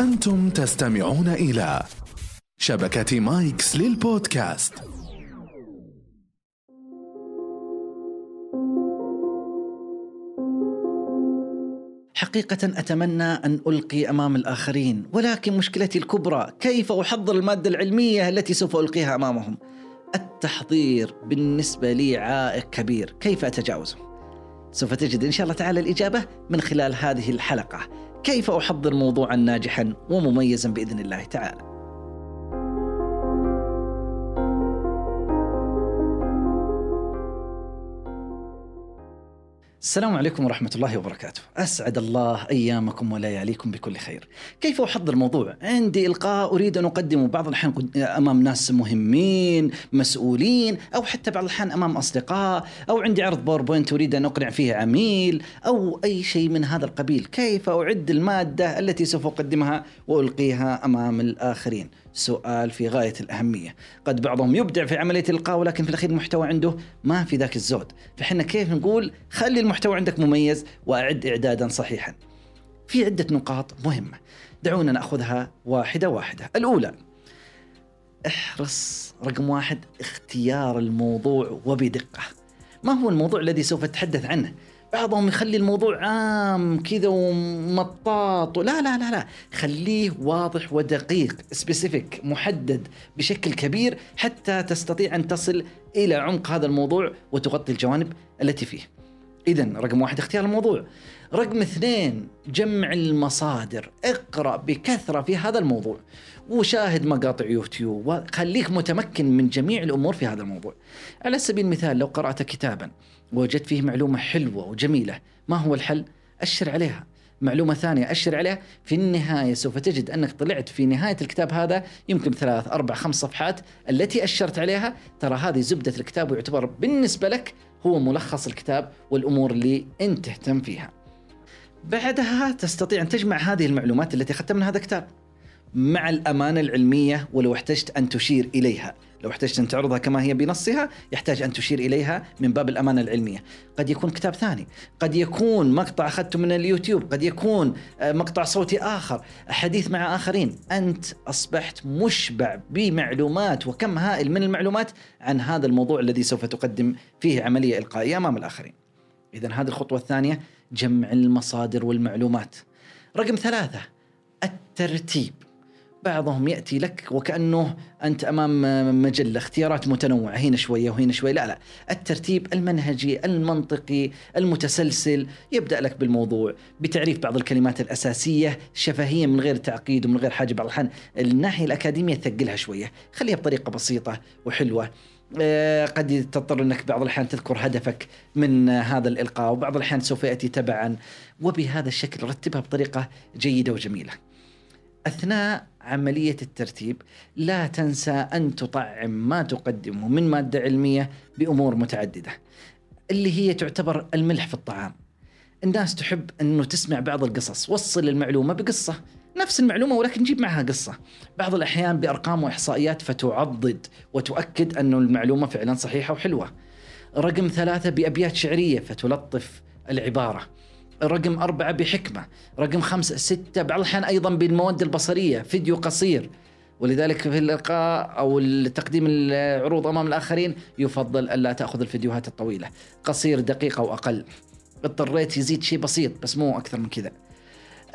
أنتم تستمعون إلى شبكة مايكس للبودكاست. حقيقة أتمنى أن ألقي أمام الآخرين ولكن مشكلتي الكبرى كيف أحضر المادة العلمية التي سوف ألقيها أمامهم؟ التحضير بالنسبة لي عائق كبير كيف أتجاوزه؟ سوف تجد إن شاء الله تعالى الإجابة من خلال هذه الحلقة. كيف أحضر موضوعا ناجحا ومميزا بإذن الله تعالى؟ السلام عليكم ورحمة الله وبركاته. أسعد الله أيامكم ولياليكم بكل خير. كيف أحضر موضوع؟ عندي إلقاء أريد أن أقدمه بعض الأحيان أمام ناس مهمين مسؤولين أو حتى بعض الأحيان أمام أصدقاء أو عندي عرض باوربوينت أريد أن أقنع فيه عميل أو أي شيء من هذا القبيل. كيف أعد المادة التي سوف أقدمها وألقيها أمام الآخرين؟ سؤال في غاية الأهمية. قد بعضهم يبدع في عملية الإلقاء ولكن في الأخير المحتوى عنده ما في ذاك الزود. فحنا كيف نقول خلي المحتوى عندك مميز وأعد إعدادا صحيحا؟ في عدة نقاط مهمة. دعونا نأخذها واحدة واحدة. الأولى احرص رقم واحد اختيار الموضوع وبدقة. ما هو الموضوع الذي سوف تتحدث عنه؟ بعضهم يخلي الموضوع عام كذا ومطاط. لا لا لا لا. خليه واضح ودقيق سبيسيفيك محدد بشكل كبير حتى تستطيع أن تصل إلى عمق هذا الموضوع وتغطي الجوانب التي فيه. إذا رقم واحد اختيار الموضوع. رقم اثنين جمع المصادر. اقرأ بكثرة في هذا الموضوع. وشاهد مقاطع يوتيوب وخليك متمكن من جميع الأمور في هذا الموضوع. على سبيل المثال لو قرأت كتابا ووجدت فيه معلومة حلوة وجميلة ما هو الحل؟ أشر عليها. معلومة ثانية أشر عليها. في النهاية سوف تجد أنك طلعت في نهاية الكتاب هذا يمكن ثلاث أربع خمس صفحات التي أشرت عليها. ترى هذه زبدة الكتاب ويعتبر بالنسبة لك هو ملخص الكتاب والأمور اللي أنت تهتم فيها. بعدها تستطيع أن تجمع هذه المعلومات التي أخذتها من هذا الكتاب. مع الأمانة العلمية ولو احتجت أن تشير إليها. لو احتجت أن تعرضها كما هي بنصها يحتاج أن تشير إليها من باب الأمانة العلمية. قد يكون كتاب ثاني. قد يكون مقطع أخذته من اليوتيوب. قد يكون آه، مقطع صوتي آخر. حديث مع آخرين. أنت أصبحت مشبع بمعلومات وكم هائل من المعلومات عن هذا الموضوع الذي سوف تقدم فيه عملية إلقائية أمام الآخرين. إذا هذه الخطوة الثانية جمع المصادر والمعلومات. رقم ثلاثة الترتيب. بعضهم يأتي لك وكأنه أنت أمام مجلة اختيارات متنوعة. هنا شوية وهنا شوية. لا لا. الترتيب المنهجي المنطقي المتسلسل يبدأ لك بالموضوع بتعريف بعض الكلمات الأساسية شفهية من غير تعقيد ومن غير حاجة. بعض الأحيان الناحية الأكاديمية تثقلها شوية. خليها بطريقة بسيطة وحلوة. آه، قد تضطر أنك بعض الأحيان تذكر هدفك من هذا الإلقاء وبعض الأحيان سوف يأتي تبعا. وبهذا الشكل رتبها بطريقة جيدة وجميلة. أثناء عملية الترتيب لا تنسى أن تطعم ما تقدمه من مادة علمية بأمور متعددة. اللي هي تعتبر الملح في الطعام. الناس تحب أنه تسمع بعض القصص، وصل المعلومة بقصة، نفس المعلومة ولكن جيب معها قصة. بعض الأحيان بأرقام وإحصائيات فتعضد وتؤكد انه المعلومة فعلا صحيحة وحلوة. رقم ثلاثة بأبيات شعرية فتلطف العبارة. رقم أربعة بحكمة رقم خمسة ستة بعض الأحيان أيضا بالمواد البصرية فيديو قصير. ولذلك في اللقاء أو تقديم العروض أمام الآخرين يفضل ألا تأخذ الفيديوهات الطويلة. قصير دقيقة وأقل اضطريت يزيد شيء بسيط بس مو أكثر من كذا.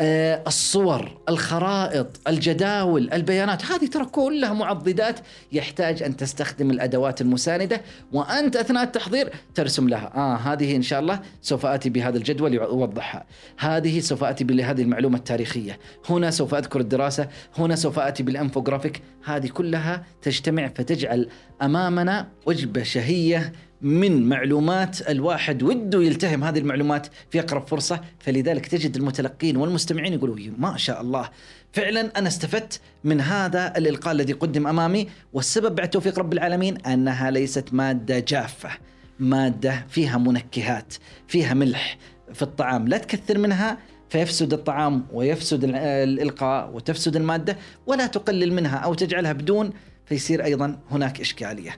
الصور الخرائط الجداول البيانات هذه ترى كلها معضدات يحتاج أن تستخدم الأدوات المساندة وأنت أثناء التحضير ترسم لها. آه هذه إن شاء الله سوف آتي بهذا الجدول يوضحها. هذه سوف آتي بهذه المعلومة التاريخية. هنا سوف أذكر الدراسة هنا سوف آتي بالأنفوغرافيك. هذه كلها تجتمع فتجعل أمامنا وجبة شهية من معلومات الواحد وده يلتهم هذه المعلومات في أقرب فرصة. فلذلك تجد المتلقين والمستمعين يقولوا "يا ما شاء الله. فعلا أنا استفدت من هذا الإلقاء الذي قدم أمامي والسبب بعد توفيق رب العالمين أنها ليست مادة جافة مادة فيها منكهات فيها ملح في الطعام. لا تكثر منها فيفسد الطعام ويفسد ال- الإلقاء وتفسد المادة ولا تقلل منها أو تجعلها بدون فيصير أيضا هناك إشكالية.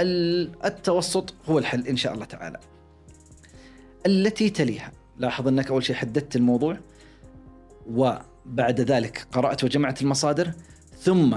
ال- التوسط هو الحل إن شاء الله تعالى. التي تليها. لاحظ أنك أول شيء حددت الموضوع بعد ذلك قرأت وجمعت المصادر ثم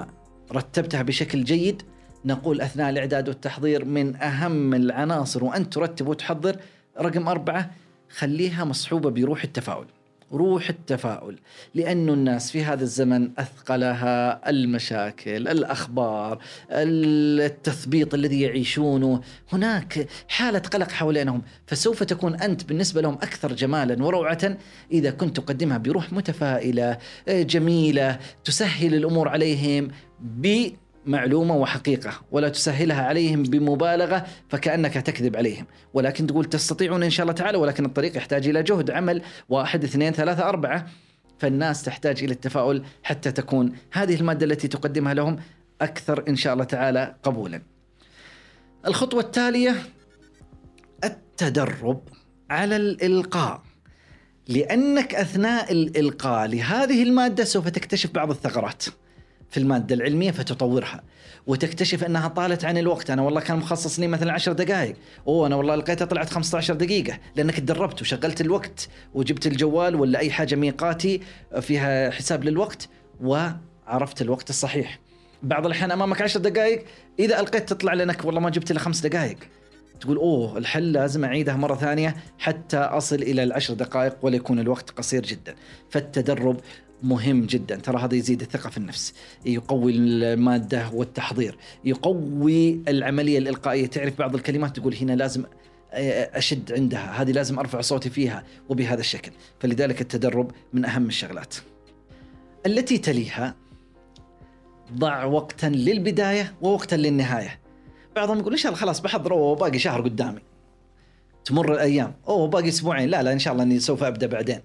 رتبتها بشكل جيد. نقول أثناء الإعداد والتحضير من أهم العناصر وأنت ترتب وتحضر رقم أربعة خليها مصحوبة بروح التفاؤل. روح التفاؤل لأن الناس في هذا الزمن أثقلها المشاكل الأخبار التثبيط الذي يعيشونه هناك حالة قلق حوالينهم فسوف تكون أنت بالنسبة لهم أكثر جمالا وروعة إذا كنت تقدمها بروح متفائلة جميلة تسهل الأمور عليهم ب معلومة وحقيقة ولا تسهلها عليهم بمبالغة فكأنك تكذب عليهم ولكن تقول تستطيعون إن شاء الله تعالى ولكن الطريق يحتاج إلى جهد عمل واحد اثنين ثلاثة أربعة فالناس تحتاج إلى التفاؤل حتى تكون هذه المادة التي تقدمها لهم أكثر إن شاء الله تعالى قبولا. الخطوة التالية التدرب على الإلقاء لأنك أثناء الإلقاء لهذه المادة سوف تكتشف بعض الثغرات. في المادة العلمية فتطورها. وتكتشف أنها طالت عن الوقت. أنا والله كان مخصص لي مثلا 10 دقائق أوه أنا والله لقيتها طلعت 15 دقيقة. لأنك تدربت وشغلت الوقت وجبت الجوال ولا أي حاجة ميقاتي فيها حساب للوقت وعرفت الوقت الصحيح. بعض الأحيان أمامك 10 دقائق إذا ألقيت تطلع لأنك والله ما جبت إلا خمس دقائق تقول أوه الحل لازم أعيدها مرة ثانية حتى أصل إلى العشر دقائق ولا يكون الوقت قصير جدا. فالتدرب مهم جدا. ترى هذا يزيد الثقة في النفس يقوي المادة والتحضير يقوي العملية الإلقائية. تعرف بعض الكلمات تقول هنا لازم أشد عندها هذه لازم أرفع صوتي فيها وبهذا الشكل. فلذلك التدرب من أهم الشغلات. التي تليها ضع وقتا للبداية ووقتا للنهاية. بعضهم يقول إن شاء الله خلاص بحضر وباقي شهر قدامي. تمر الأيام. أوه باقي أسبوعين. لا لا إن شاء الله أني سوف أبدأ بعدين.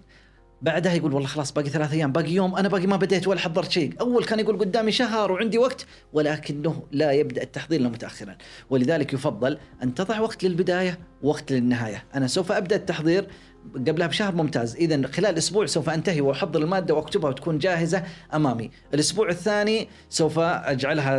بعدها يقول والله خلاص باقي ثلاث أيام باقي يوم أنا باقي ما بديت ولا حضرت شيء. أول كان يقول قدامي شهر وعندي وقت ولكنه لا يبدأ التحضير الا متاخرا. ولذلك يفضل أن تضع وقت للبداية ووقت للنهاية. أنا سوف أبدأ التحضير قبلها بشهر ممتاز. اذا خلال أسبوع سوف أنتهي وأحضر المادة وأكتبها وتكون جاهزة أمامي. الأسبوع الثاني سوف أجعلها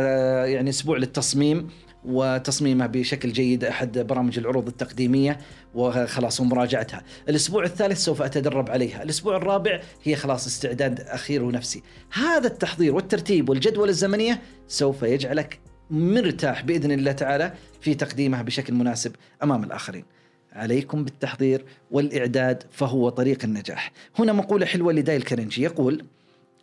يعني أسبوع للتصميم. وتصميمها بشكل جيد أحد برامج العروض التقديمية وخلاص ومراجعتها. الأسبوع الثالث سوف أتدرب عليها، الأسبوع الرابع هي خلاص استعداد أخير ونفسي. هذا التحضير والترتيب والجدول الزمنية سوف يجعلك مرتاح بإذن الله تعالى في تقديمها بشكل مناسب أمام الآخرين. عليكم بالتحضير والإعداد فهو طريق النجاح. هنا مقولة حلوة لدايل كرنجي يقول: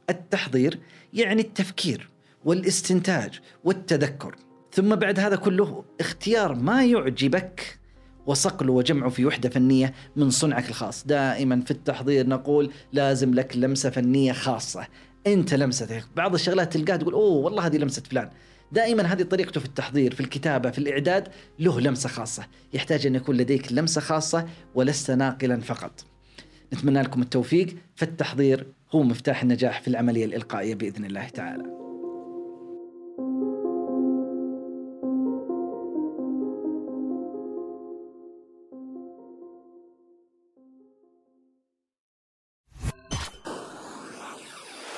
التحضير يعني التفكير والإستنتاج والتذكر. ثم بعد هذا كله اختيار ما يعجبك وصقله وجمعه في وحدة فنية من صنعك الخاص، دائما في التحضير نقول لازم لك لمسة فنية خاصة، أنت لمستك، بعض الشغلات تلقاها تقول أوه والله هذه لمسة فلان، دائما هذه طريقته في التحضير في الكتابة في الإعداد له لمسة خاصة، يحتاج أن يكون لديك لمسة خاصة ولست ناقلا فقط. نتمنى لكم التوفيق. فالتحضير هو مفتاح النجاح في العملية الإلقائية بإذن الله تعالى.